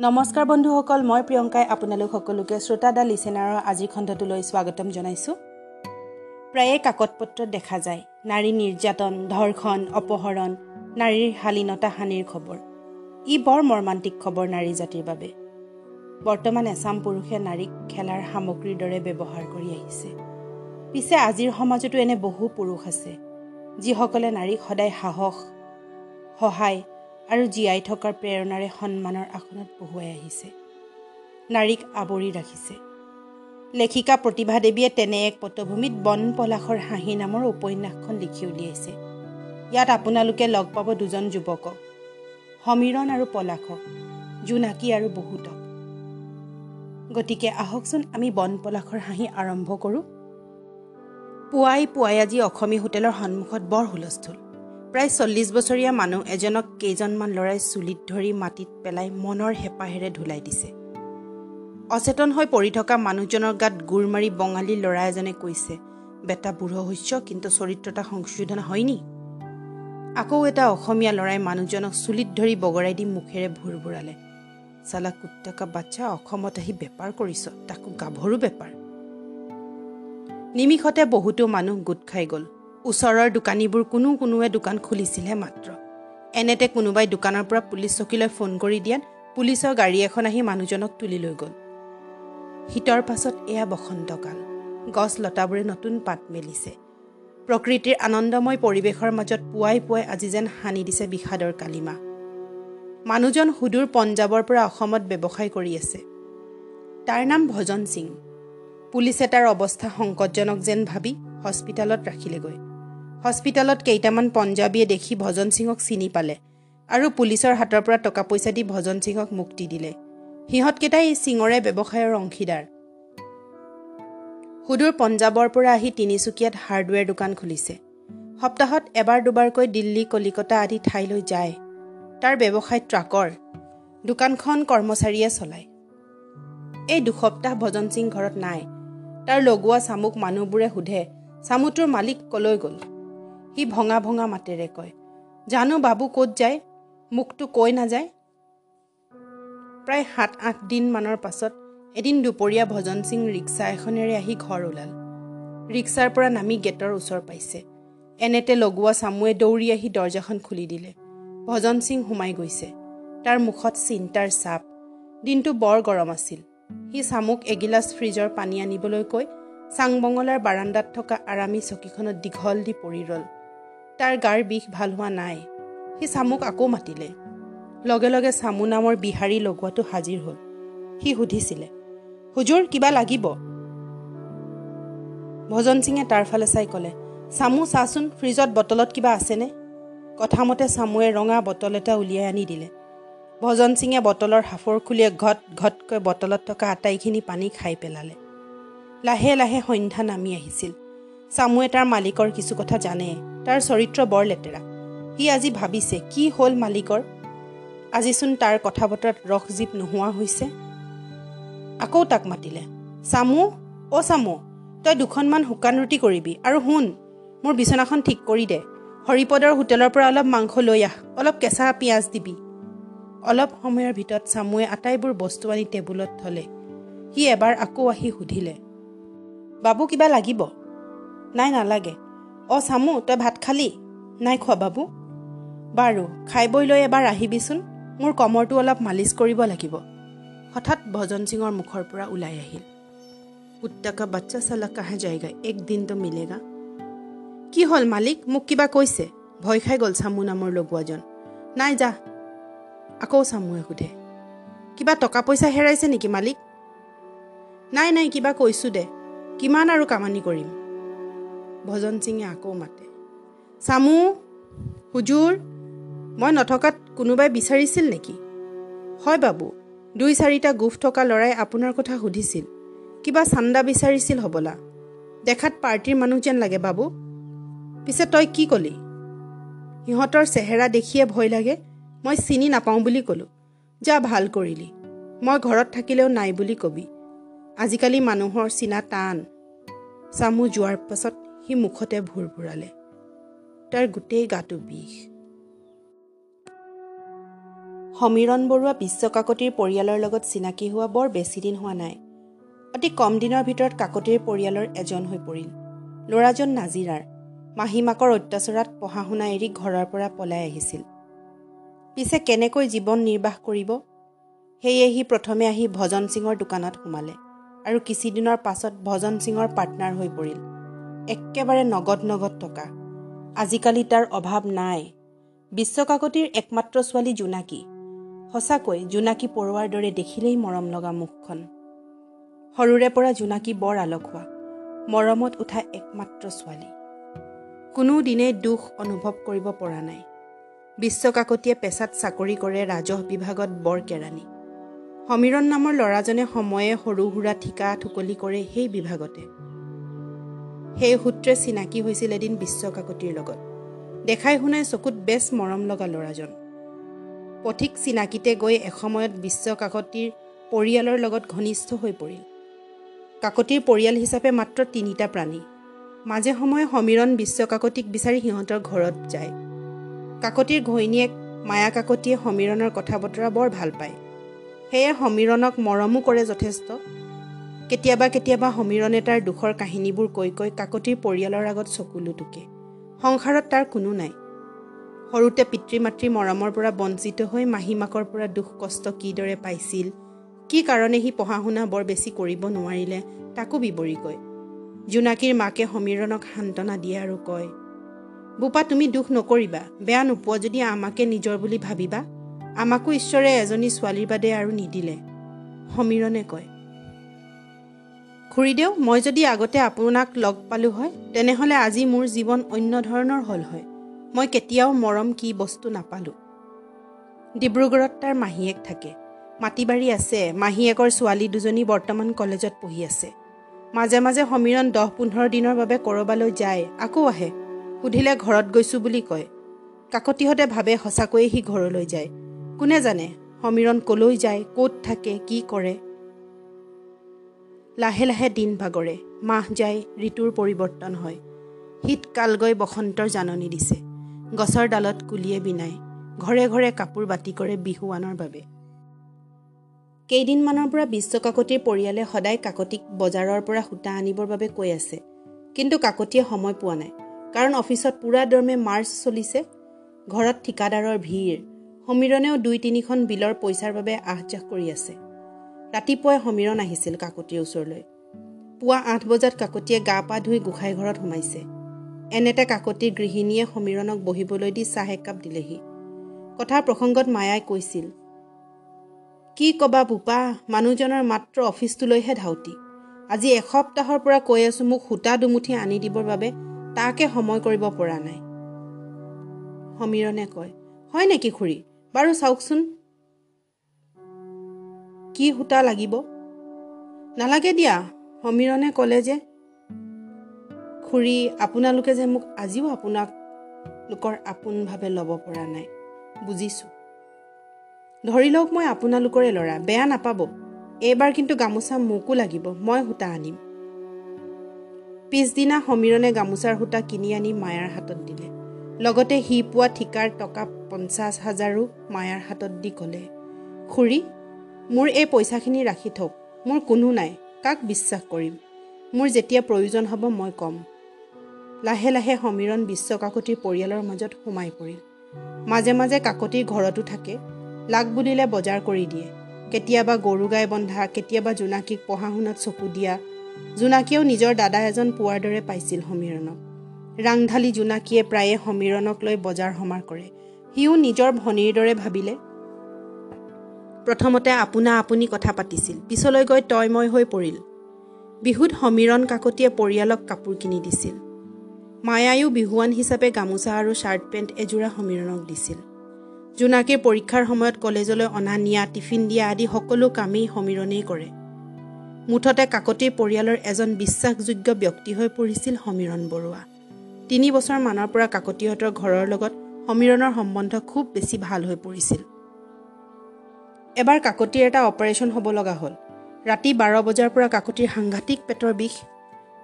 নমস্কাৰ বন্ধুসকল মই প্ৰিয়ংকাই আপোনালোক সকলোকে শ্ৰোতা দা লিচেনাৰৰ আজিৰ খণ্ডটোলৈ স্বাগতম জনাইছোঁ। প্ৰায়ে কাকত পত্ৰত দেখা যায় নাৰী নিৰ্যাতন ধৰ্ষণ অপহৰণ নাৰীৰ শালীনতা হানিৰ খবৰ। ই বৰ মৰ্মান্তিক খবৰ নাৰী জাতিৰ বাবে। বৰ্তমান এচাম পুৰুষে নাৰীক খেলাৰ সামগ্ৰীৰ দৰে ব্যৱহাৰ কৰি আহিছে। পিছে আজিৰ সমাজতো এনে বহু পুৰুষ আছে যিসকলে নাৰীক সদায় সাহস সহায় আৰু জীয়াই থকাৰ প্ৰেৰণাৰে সন্মানৰ আসনত বহুৱাই আহিছে। নাৰীক আৱৰি ৰাখিছে। লেখিকা প্ৰতিভা দেৱীয়ে তেনে এক পটভূমিত বন পলাশৰ হাঁহি নামৰ উপন্যাসখন লিখি উলিয়াইছে। ইয়াত আপোনালোকে লগ পাব দুজন যুৱকক সমীৰণ আৰু পলাশক জোনাকী আৰু বহুতক। গতিকে আহকচোন আমি বন পলাশৰ হাঁহি আৰম্ভ কৰোঁ। পুৱাই পুৱাই আজি অসমীয়া হোটেলৰ সন্মুখত বৰ হুলস্থুল। প্ৰায় চল্লিছ বছৰীয়া মানুহ এজনক কেইজনমান ল'ৰাই চুলিত ধৰি মাটিত পেলাই মনৰ হেঁপাহেৰে ধুলাই দিছে। অচেতন হৈ পৰি থকা মানুহজনৰ গাত গোৰ মাৰি বঙালী ল'ৰা এজনে কৈছে বেটা বুঢ় শস্য কিন্তু চৰিত্ৰতা সংশোধন হয়নি? আকৌ এটা অসমীয়া ল'ৰাই মানুহজনক চুলিত ধৰি বগৰাই দি মুখেৰে ভুৰ ভুৰালে চালা কুট্টাকা বাচ্চা অসমত আহি বেপাৰ কৰিছ তাকো গাভৰু বেপাৰ। নিমিষতে বহুতো মানুহ গোট খাই গ'ল। ওচৰৰ দোকানীবোৰ কোনো কোনোৱে দোকান খুলিছিলহে মাত্ৰ। এনেতে কোনোবাই দোকানৰ পৰা পুলিচ চকীলৈ ফোন কৰি দিয়াত পুলিচৰ গাড়ী এখন আহি মানুহজনক তুলি লৈ গ'ল। শীতৰ পাছত এয়া বসন্তকাল। গছ লতাবোৰে নতুন পাত মেলিছে। প্ৰকৃতিৰ আনন্দময় পৰিৱেশৰ মাজত পুৱাই পুৱাই আজি যেন সানি দিছে বিষাদৰ কালিমা। মানুহজন সুদূৰ পঞ্জাৱৰ পৰা অসমত ব্যৱসায় কৰি আছে। তাৰ নাম ভজন সিং। পুলিচে তাৰ অৱস্থা সংকটজনক যেন ভাবি হস্পিটেলত ৰাখিলেগৈ। হস্পিটেলত কেইটামান পঞ্জাবীয়ে দেখি ভজন সিঙক চিনি পালে আৰু পুলিচৰ হাতৰ পৰা টকা পইচা দি ভজন সিঙক মুক্তি দিলে। সিহঁতকেইটাই সিঙৰে ব্যৱসায়ৰ অংশীদাৰ। সুদূৰ পঞ্জাৱৰ পৰা আহি তিনিচুকীয়াত হাৰ্ডৱেৰ দোকান খুলিছে। সপ্তাহত এবাৰ দুবাৰকৈ দিল্লী কলিকতা আদি ঠাইলৈ যায়। তাৰ ব্যৱসায় ট্ৰাকৰ। দোকানখন কৰ্মচাৰীয়ে চলায়। এই দুসপ্তাহ ভজন সিং ঘৰত নাই। তাৰ লগোৱা চামুক মানুহবোৰে সোধে চামুটোৰ মালিক কলৈ গ'ল? সি ভঙা ভঙা মাতেৰে কয় জানো বাবু ক'ত যায়? মোকতো কৈ নাযায়? প্ৰায় সাত আঠ দিনমানৰ পাছত এদিন দুপৰীয়া ভজন সিং ৰিক্সা এখনেৰে আহি ঘৰ ওলাল। ৰিক্সাৰ পৰা নামি গেটৰ ওচৰ পাইছে। এনেতে লগোৱা চামুৱে দৌৰি আহি দৰ্জাখন খুলি দিলে। ভজন সিং সোমাই গৈছে। তাৰ মুখত চিন্তাৰ চাপ। দিনটো বৰ গৰম আছিল। সি চামুক এগিলাচ ফ্ৰিজৰ পানী আনিবলৈ কৈ চাংবঙলাৰ বাৰাণ্ডাত থকা আৰামী চকীখনত দীঘল দি পৰি ৰ'ল। তাৰ গাৰ বিষ ভাল হোৱা নাই। সি চামুক আকৌ মাতিলে। লগে লগে চামু নামৰ বিহাৰী লগোৱাটো হাজিৰ হ'ল। সি সুধিছিলে হুজুৰ কিবা লাগিব? ভজন সিঙে তাৰ ফালে চাই ক'লে চামু চাচোন ফ্ৰিজত বটলত কিবা আছেনে? কথামতে চামুৱে ৰঙা বটল এটা উলিয়াই আনি দিলে। ভজন সিঙে বটলৰ সাফৰ খুলিয়ে ঘট ঘটকৈ বটলত থকা আটাইখিনি পানী খাই পেলালে। লাহে লাহে সন্ধ্যা নামি আহিছিল। চামুৱে তাৰ মালিকৰ কিছু কথা জানে। তাৰ চৰিত্ৰ বৰ লেতেৰা। সি আজি ভাবিছে কি হ'ল মালিকৰ? আজিচোন তাৰ কথা বতৰাত ৰস জীপ নোহোৱা হৈছে। আকৌ তাক মাতিলে চামু অ' চামু তই দুখনমান শুকান ৰুটি কৰিবি আৰু শুন মোৰ বিচনাখন ঠিক কৰি দে। হৰিপদৰ হোটেলৰ পৰা অলপ মাংস লৈ আহ অলপ কেঁচা পিঁয়াজ দিবি। অলপ সময়ৰ ভিতৰত চামুৱে আটাইবোৰ বস্তু আনি টেবুলত থলে। সি এবাৰ আকৌ আহি সুধিলে বাবু কিবা লাগিব? নাই নালাগে। অ' চামু তই ভাত খালি? নাই খোৱা বাবু। বাৰু খাই বৈ লৈ এবাৰ আহিবিচোন। মোৰ কমৰটো অলপ মালিচ কৰিব লাগিব। হঠাৎ ভজন সিঙৰ মুখৰ পৰা ওলাই আহিল। কুত্তাকা বাচ্চা চালা কাহে যায়গা? এক দিনটো মিলেগা? কি হ'ল মালিক? মোক কিবা কৈছে? ভয় খাই গ'ল চামু নামৰ লগোৱাজন। নাই যা। আকৌ চামুৱে সোধে। কিবা টকা পইচা হেৰাইছে নেকি মালিক? নাই নাই কিবা কৈছোঁ দে। কিমান আৰু কামানি কৰিম? ভজন সিঙে আকৌ মাতে। চামু হুজুৰ মই নথকাত কোনোবাই বিচাৰিছিল নেকি? হয় বাবু দুই চাৰিটা গোফ থকা ল'ৰাই আপোনাৰ কথা সুধিছিল। কিবা চান্দা বিচাৰিছিল হ'বলা। দেখাত পাৰ্টীৰ মানুহ যেন লাগে বাবু। পিছে তই কি ক'লি? সিহঁতৰ চেহেৰা দেখিয়ে ভয় লাগে। মই চিনি নাপাওঁ বুলি ক'লোঁ। যা ভাল কৰিলি। মই ঘৰত থাকিলেও নাই বুলি কবি। আজিকালি মানুহৰ চিনা টান। চামু যোৱাৰ পাছত সি মুখতে ভুৰ ভুৰালে। তাৰ গোটেই গাটো বিষ। সমীৰণ বৰুৱা বিশ্ব কাকতিৰ পৰিয়ালৰ লগত চিনাকি হোৱা বৰ বেছিদিন হোৱা নাই। অতি কম দিনৰ ভিতৰত কাকতিৰ পৰিয়ালৰ এজন হৈ পৰিল। ল'ৰাজন নাজিৰাৰ। মাহীমাকৰ অত্যাচাৰত পঢ়া শুনা এৰি ঘৰৰ পৰা পলাই আহিছিল। পিছে কেনেকৈ জীৱন নিৰ্বাহ কৰিব? সেয়ে সি প্ৰথমে আহি ভজন সিঙৰ দোকানত সোমালে আৰু কিছুদিনৰ পাছত ভজন সিঙৰ পাৰ্টনাৰ হৈ পৰিল। একেবাৰে নগদ নগদ টকা। আজিকালি তাৰ অভাৱ নাই। বিশ্বকাকতিৰ একমাত্ৰ ছোৱালী জোনাকী। সঁচাকৈ জোনাকী পৰুৱাৰ দৰে দেখিলেই মৰম লগা মুখখন। সৰুৰে পৰা জোনাকী বৰ আলসুৱা মৰমত উঠা একমাত্ৰ ছোৱালী। কোনো দিনেই দুখ অনুভৱ কৰিব পৰা নাই। বিশ্বকাকতিয়ে পেছাত চাকৰি কৰে ৰাজহ বিভাগত বৰ কেৰাণী। সমীৰণ নামৰ ল'ৰাজনে সময়ে সৰু সুৰা ঠিকা ঠুকলি কৰে সেই বিভাগতে। সেই সূত্ৰে চিনাকি হৈছিল এদিন বিশ্বকাকতিৰ লগত। দেখাই শুনাই চকুত বেছ মৰম লগা ল'ৰাজন। পথিক চিনাকিতে গৈ এসময়ত বিশ্বকাকতিৰ পৰিয়ালৰ লগত ঘনিষ্ঠ হৈ পৰিল। কাকতিৰ পৰিয়াল হিচাপে মাত্ৰ তিনিটা প্ৰাণী। মাজে সময়ে সমীৰণ বিশ্বকাকতিক বিচাৰি সিহঁতৰ ঘৰত যায়। কাকতিৰ ঘৈণীয়েক মায়া কাকতিয়ে সমীৰণৰ কথা বতৰা বৰ ভাল পায়। সেয়ে সমীৰণক মৰমো কৰে যথেষ্ট। কেতিয়াবা কেতিয়াবা সমীৰণে তাৰ দুখৰ কাহিনীবোৰ কৈ কৈ কাকতিৰ পৰিয়ালৰ আগত চকুলো টুকে। সংসাৰত তাৰ কোনো নাই। সৰুতে পিতৃ মাতৃৰ মৰমৰ পৰা বঞ্চিত হৈ মাহীমাকৰ পৰা দুখ কষ্ট কিদৰে পাইছিল কি কাৰণে সি পঢ়া শুনা বৰ বেছি কৰিব নোৱাৰিলে তাকো বিৱৰি কয়। জোনাকীৰ মাকে সমীৰণক সান্তনা দিয়ে আৰু কয় বোপা তুমি দুখ নকৰিবা বেয়া নোপোৱা যদি আমাকে নিজৰ বুলি ভাবিবা। আমাকো ঈশ্বৰে এজনী ছোৱালীৰ বাদে আৰু নিদিলে সমীৰণে কয়। খুৰীদেউ মই যদি আগতে আপোনাক লগ পালোঁ হয় তেনেহ'লে আজি মোৰ জীৱন অন্য ধৰণৰ হ'ল হয়। মই কেতিয়াও মৰম কি বস্তু নাপালোঁ। ডিব্ৰুগড়ত তাৰ মাহীয়েক থাকে। মাটি বাৰী আছে। মাহীয়েকৰ ছোৱালী দুজনী বৰ্তমান কলেজত পঢ়ি আছে। মাজে মাজে সমীৰণ দহ পোন্ধৰ দিনৰ বাবে ক'ৰবালৈ যায় আকৌ আহে। সুধিলে ঘৰত গৈছোঁ বুলি কয়। কাকতিহঁতে ভাবে সঁচাকৈয়ে সি ঘৰলৈ যায়। কোনে জানে? সমীৰণ কলৈ যায়? ক'ত থাকে? কি কৰে? লাহে লাহে দিন ভাগৰে মাহ যায় ঋতুৰ পৰিৱৰ্তন হয়। শীতকাল গৈ বসন্তৰ জাননী দিছে। গছৰ ডালত কুলিয়ে বিনাই ঘৰে ঘৰে কাপোৰ বাতি কৰে বিহুৱানৰ বাবে। কেইদিনমানৰ পৰা বিশ্বকাকতিৰ পৰিয়ালে সদায় কাকতিক বজাৰৰ পৰা সূতা আনিবৰ বাবে কৈ আছে। কিন্তু কাকতিয়ে সময় পোৱা নাই কাৰণ অফিচত পূৰা দৰমে মাৰ্চ চলিছে। ঘৰত ঠিকাদাৰৰ ভিৰ সমীৰণেও দুই তিনিখন বিলৰ পইচাৰ বাবে আহ যাহ কৰি আছে। ৰাতিপুৱাই সমীৰণ আহিছিল কাকতিৰ ওচৰলৈ। পুৱা আঠ বজাত কাকতিয়ে গা পা ধুই গোঁসাই ঘৰত সোমাইছে। এনেতে কাকতিৰ গৃহিণীয়ে সমীৰণক বহিবলৈ দি চাহ একাপ দিলেহি। কথাৰ প্ৰসংগত মায়াই কৈছিল কি কবা বোপা মানুহজনৰ মাত্ৰ অফিচটোলৈহে ধাউতি। আজি এসপ্তাহৰ পৰা কৈ আছো মোক সূতা দুমুঠি আনি দিবৰ বাবে তাকে সময় কৰিব পৰা নাই। সমীৰণে কয় হয় নেকি খুৰী? বাৰু চাওকচোন। কি সূতা লাগিব? নালাগে দিয়া সমীৰণে ক'লে যে খুৰী আপোনালোকে যে মোক আজিও আপোনাক লোকৰ আপোনভাৱে ল'ব পৰা নাই বুজিছোঁ। ধৰি লওক মই আপোনালোকৰে ল'ৰা বেয়া নাপাব। এইবাৰ কিন্তু গামোচা মোকো লাগিব মই সূতা আনিম। পিছদিনা সমীৰণে গামোচাৰ সূতা কিনি আনি মায়াৰ হাতত দিলে। লগতে সি পোৱা ঠিকাৰ টকা পঞ্চাছ হাজাৰো মায়াৰ হাতত দি ক'লে খুৰী মোৰ এই পইচাখিনি ৰাখি থওক। মোৰ কোনো নাই কাক বিশ্বাস কৰিম? মোৰ যেতিয়া প্ৰয়োজন হ'ব মই ক'ম। লাহে লাহে সমীৰণ বিশ্বকাকতিৰ পৰিয়ালৰ মাজত সোমাই পৰিল। মাজে মাজে কাকতিৰ ঘৰতো থাকে লাগ বুলিলে বজাৰ কৰি দিয়ে। কেতিয়াবা গৰু গাই বন্ধা কেতিয়াবা জোনাকীক পঢ়া শুনাত চকু দিয়া। জোনাকীয়েও নিজৰ দাদা এজন পোৱাৰ দৰে পাইছিল সমীৰণক। ৰাংঢালী জোনাকীয়ে প্ৰায়ে সমীৰণক লৈ বজাৰ সমাৰ কৰে। সিও নিজৰ ভনীৰ দৰে ভাবিলে প্ৰথমতে আপোনা আপুনি কথা পাতিছিল। পিছলৈ গৈ তয়ময় হৈ পৰিল। বিহুত সমীৰণ কাকতিয়ে পৰিয়ালক কাপোৰ কিনি দিছিল। মায়ায়ো বিহুৱান হিচাপে গামোচা আৰু শ্বাৰ্ট পেণ্ট এযোৰা সমীৰণক দিছিল। জোনাকীৰ পৰীক্ষাৰ সময়ত কলেজলৈ অনা নিয়া টিফিন দিয়া আদি সকলো কামেই সমীৰণেই কৰে। মুঠতে কাকতিৰ পৰিয়ালৰ এজন বিশ্বাসযোগ্য ব্যক্তি হৈ পৰিছিল সমীৰণ বৰুৱা। তিনি বছৰমানৰ পৰা কাকতিহঁতৰ ঘৰৰ লগত সমীৰণৰ সম্বন্ধ খুব বেছি ভাল হৈ পৰিছিল। এবাৰ কাকতিৰ এটা অপাৰেশ্যন হ'ব লগা হ'ল। ৰাতি বাৰ বজাৰ পৰা কাকতিৰ সাংঘাতিক পেটৰ বিষ।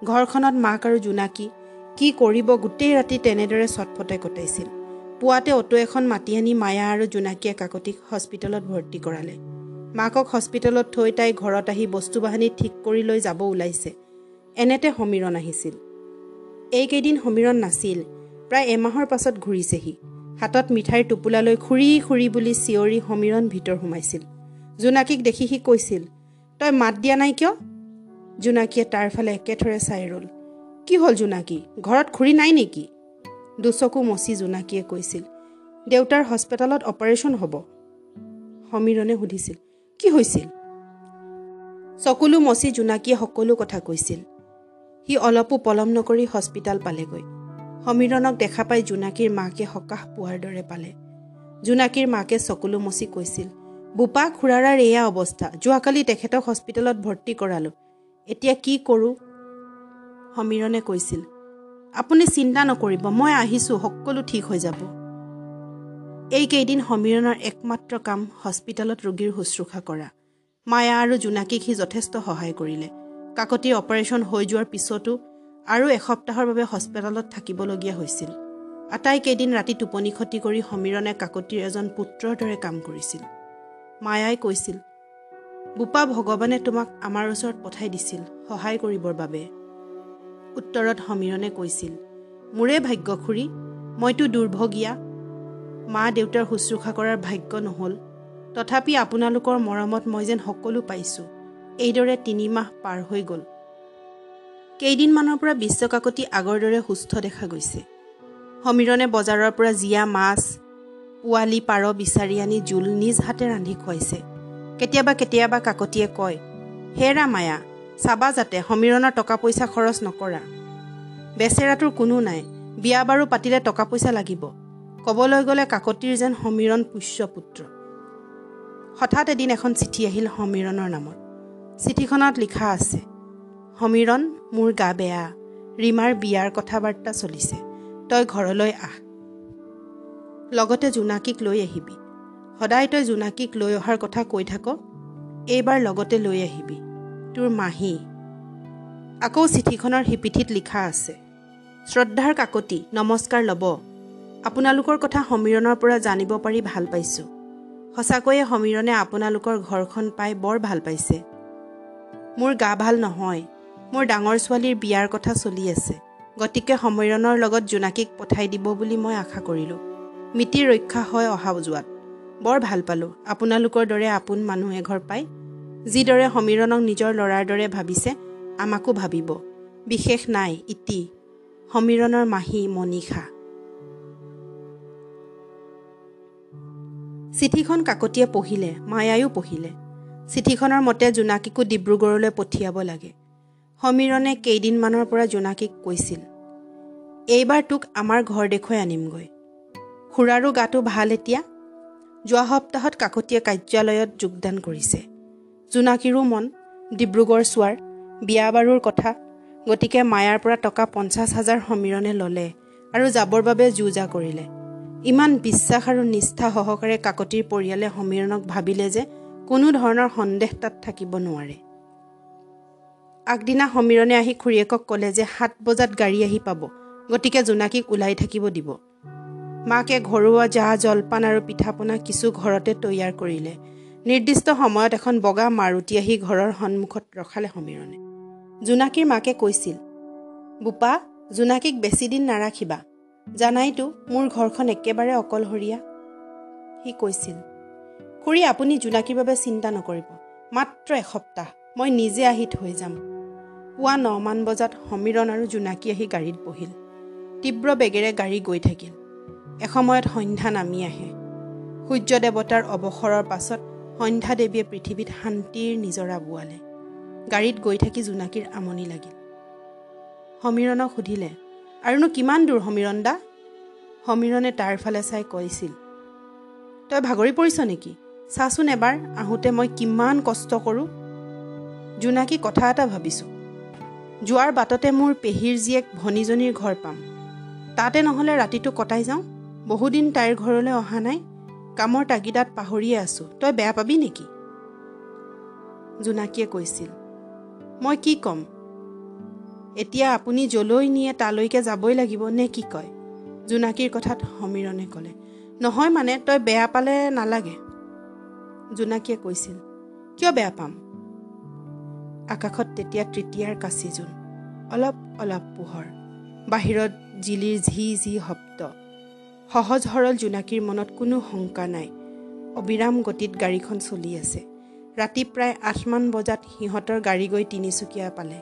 ঘৰখনত মাক আৰু জোনাকী কি কৰিব গোটেই ৰাতি তেনেদৰে চটফটাই কটাইছিল। পুৱাতে অ'টো এখন মাতি আনি মায়া আৰু জোনাকীয়ে কাকতিক হস্পিটেলত ভৰ্তি কৰালে। মাকক হস্পিটেলত থৈ তাই ঘৰত আহি বস্তু বাহানি ঠিক কৰি লৈ যাব ওলাইছে। এনেতে সমীৰণ আহিছিল। এইকেইদিন সমীৰণ নাছিল প্ৰায় এমাহৰ পাছত ঘূৰিছেহি। হাতত মিঠাইৰ টোপোলা লৈ খুৰী খুৰী বুলি চিঞৰি সমীৰণ ভিতৰ সোমাইছিল। জোনাকীক দেখি সি কৈছিল তই মাত দিয়া নাই কিয়? জোনাকীয়ে তাৰ ফালে একেথৰে চাই ৰ'ল। কি হ'ল জোনাকী? ঘৰত খুৰী নাই নেকি? দুচকু মচি জোনাকীয়ে কৈছিল দেউতাৰ হস্পিটেলত অপাৰেশ্যন হ'ব। সমীৰণে সুধিছিল কি হৈছিল? চকুলো মচি জোনাকীয়ে সকলো কথা কৈছিল। সি অলপো পলম নকৰি হস্পিটেল পালেগৈ। সমীৰণক দেখা পাই জোনাকীৰ মাকে সকাহ পোৱাৰ দৰে পালে। জোনাকীৰ মাকে চকুলো মচি কৈছিল বোপা খুৰাৰাৰ এয়া অৱস্থা যোৱাকালি তেখেতক হস্পিটেলত ভৰ্তি কৰালোঁ। এতিয়া কি কৰোঁ? সমীৰণে কৈছিল আপুনি চিন্তা নকৰিব মই আহিছোঁ সকলো ঠিক হৈ যাব। এইকেইদিন সমীৰণৰ একমাত্ৰ কাম হস্পিটেলত ৰোগীৰ শুশ্ৰূষা কৰা। মায়া আৰু জোনাকীক সি যথেষ্ট সহায় কৰিলে। কাকতিৰ অপাৰেশ্যন হৈ যোৱাৰ পিছতো আৰু এসপ্তাহৰ বাবে হস্পিটেলত থাকিবলগীয়া হৈছিল। আটাইকেইদিন ৰাতি টোপনি ক্ষতি কৰি সমীৰণে কাকতিৰ এজন পুত্ৰৰ দৰে কাম কৰিছিল। মায়াই কৈছিল বোপা ভগৱানে তোমাক আমাৰ ওচৰত পঠাই দিছিল সহায় কৰিবৰ বাবে। উত্তৰত সমীৰণে কৈছিল মোৰে ভাগ্য খুৰী মইতো দুৰ্ভগীয়া। মা দেউতাৰ শুশ্ৰূষা কৰাৰ ভাগ্য নহ'ল। তথাপি আপোনালোকৰ মৰমত মই যেন সকলো পাইছোঁ। এইদৰে তিনিমাহ পাৰ হৈ গ'ল। কেইদিনমানৰ পৰা বিশ্বকাকতি আগৰ দৰে সুস্থ দেখা গৈছে। সমীৰণে বজাৰৰ পৰা জীয়া মাছ পোৱালি পাৰ বিচাৰি আনি জোল নিজ হাতে ৰান্ধি খুৱাইছে। কেতিয়াবা কেতিয়াবা কাকতিয়ে কয় হেৰা মায়া চাবা যাতে সমীৰণৰ টকা পইচা খৰচ নকৰা। বেচেৰাটোৰ কোনো নাই বিয়া বাৰু পাতিলে টকা পইচা লাগিব। ক'বলৈ গ'লে কাকতিৰ যেন সমীৰণ পুষ্যপুত্ৰ হঠাৎ এদিন এখন চিঠি আহিল সমীৰণৰ নামত। চিঠিখনত লিখা আছে সমীৰণ মোৰ গা বেয়া। ৰীমাৰ বিয়াৰ কথা বাৰ্তা চলিছে। তই ঘৰলৈ আহ। লগতে জোনাকীক লৈ আহিবি। সদায় তই জোনাকীক লৈ অহাৰ কথা কৈ থাক। এইবাৰ লগতে লৈ আহিবি। তোৰ মাহী। আকৌ চিঠিখনৰ সিপিঠিত লিখা আছে। শ্ৰদ্ধাৰ কাকতি নমস্কাৰ ল'ব। আপোনালোকৰ কথা সমীৰণৰ পৰা জানিব পাৰি ভাল পাইছোঁ। সঁচাকৈয়ে সমীৰণে আপোনালোকৰ ঘৰখন পাই বৰ ভাল পাইছে। মোৰ গা ভাল নহয়। মোৰ ডাঙৰ ছোৱালীৰ বিয়াৰ কথা চলি আছে। গতিকে সমীৰণৰ লগত জোনাকীক পঠাই দিব বুলি মই আশা কৰিলোঁ। মিতিৰ ৰক্ষা হয় অহা যোৱাত। বৰ ভাল পালোঁ। আপোনালোকৰ দৰে আপোন মানুহ এঘৰ পাই। যিদৰে সমীৰণক নিজৰ ল'ৰাৰ দৰে ভাবিছে আমাকো ভাবিব। বিশেষ নাই ইতি। সমীৰণৰ মাহী মনীষা। চিঠিখন কাকতিয়ে পঢ়িলে মায়ায়ো পঢ়িলে। চিঠিখনৰ মতে জোনাকীকো ডিব্ৰুগড়লৈ পঠিয়াব লাগে। সমীৰণে কেইদিনমানৰ পৰা জোনাকীক কৈছিল এইবাৰ তোক আমাৰ ঘৰ দেখুৱাই আনিমগৈ। খুৰাৰো গাটো ভাল এতিয়া। যোৱা সপ্তাহত কাকতীয়ে কাৰ্যালয়ত যোগদান কৰিছে। জোনাকীৰো মন ডিব্ৰুগড় চোৱাৰ বিয়া বাৰুৰ কথা গতিকে মায়াৰ পৰা টকা পঞ্চাছ হাজাৰ সমীৰণে ল'লে আৰু যাবৰ বাবে যো জা কৰিলে। ইমান বিশ্বাস আৰু নিষ্ঠা সহকাৰে কাকতিৰ পৰিয়ালে সমীৰণক ভাবিলে যে কোনো ধৰণৰ সন্দেহ তাত থাকিব নোৱাৰে। আগদিনা সমীৰণে আহি খুৰীয়েকক ক'লে যে সাত বজাত গাড়ী আহি পাব গতিকে জোনাকীক ওলাই থাকিব দিব। মাকে ঘৰুৱা জা জলপান আৰু পিঠা পনা কিছু ঘৰতে তৈয়াৰ কৰিলে। নিৰ্দিষ্ট সময়ত এখন বগা মাৰুতি আহি ঘৰৰ সন্মুখত ৰখালে সমীৰণে। জোনাকীৰ মাকে কৈছিল বোপা জোনাকীক বেছিদিন নাৰাখিবা। জানাইতো মোৰ ঘৰখন একেবাৰে অকলশৰীয়া। সি কৈছিল খুৰী আপুনি জোনাকীৰ বাবে চিন্তা নকৰিব। মাত্ৰ এসপ্তাহ মই নিজে আহি থৈ যাম। পুৱা নমান বজাত সমীৰণ আৰু জোনাকী আহি গাড়ীত বহিল। তীব্ৰ বেগেৰে গাড়ী গৈ থাকিল। এসময়ত সন্ধ্যা নামি আহে। সূৰ্য দেৱতাৰ অৱসৰৰ পাছত সন্ধ্যা দেৱীয়ে পৃথিৱীত শান্তিৰ নিজৰা বোৱালে। গাড়ীত গৈ থাকি জোনাকীৰ আমনি লাগিল। সমীৰণক সুধিলে আৰুনো কিমান দূৰ সমীৰণ দা? সমীৰণে তাৰ ফালে চাই কৈছিল তই ভাগৰি পৰিছ নেকি? চাচোন এবাৰ আহোঁতে মই কিমান কষ্ট কৰোঁ? জোনাকী কথা এটা ভাবিছোঁ যোৱাৰ বাটতে মোৰ পেহীৰ জীয়েক ভনীজনীৰ ঘৰ পাম। তাতে নহ'লে ৰাতিটো কটাই যাওঁ। বহুদিন তাইৰ ঘৰলৈ অহা নাই। কামৰ তাগিদাত পাহৰিয়ে আছোঁ। তই বেয়া পাবি নেকি? জোনাকীয়ে কৈছিল। মই কি ক'ম? এতিয়া আপুনি যলৈ নিয়ে তালৈকে যাবই লাগিব নে কি কয়? জোনাকীৰ কথাত সমীৰণে ক'লে। নহয় মানে তই বেয়া পালে নালাগে। জোনাকীয়ে কৈছিল। কিয় বেয়া পাম? আকাশত তেতিয়া তৃতীয়াৰ কাচি জোন। অলপ অলপ পোহৰ। বাহিৰত জিলিৰ ঝি ঝি শব্দ। সহজ সৰল জোনাকীৰ মনত কোনো শংকা নাই। অবিৰাম গতিত গাড়ীখন চলি আছে। ৰাতি প্ৰায় আঠমান বজাত সিহঁতৰ গাড়ী গৈ তিনিচুকীয়া পালে।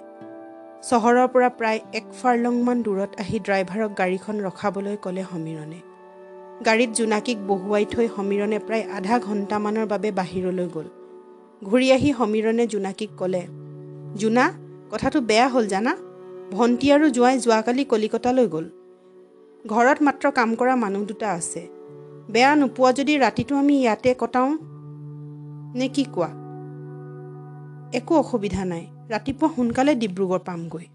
চহৰৰ পৰা প্ৰায় এক ফাৰ্লংমান দূৰত আহি ড্ৰাইভাৰক গাড়ীখন ৰখাবলৈ ক'লে সমীৰণে। গাড়ীত জোনাকীক বহুৱাই থৈ সমীৰণে প্ৰায় আধা ঘণ্টামানৰ বাবে বাহিৰলৈ গ'ল। ঘূৰি আহি সমীৰণে জোনাকীক ক'লে জোনা কথাটো বেয়া হ'ল জানা? ভণ্টি আৰু জোঁৱাই যোৱাকালি কলিকতালৈ গ'ল। ঘৰত মাত্ৰ কাম কৰা মানুহ দুটা আছে। বেয়া নোপোৱা যদি ৰাতিটো আমি ইয়াতে কটাওঁ? নে কি কোৱা? একো অসুবিধা নাই। ৰাতিপুৱা সোনকালে ডিব্ৰুগড় পামগৈ।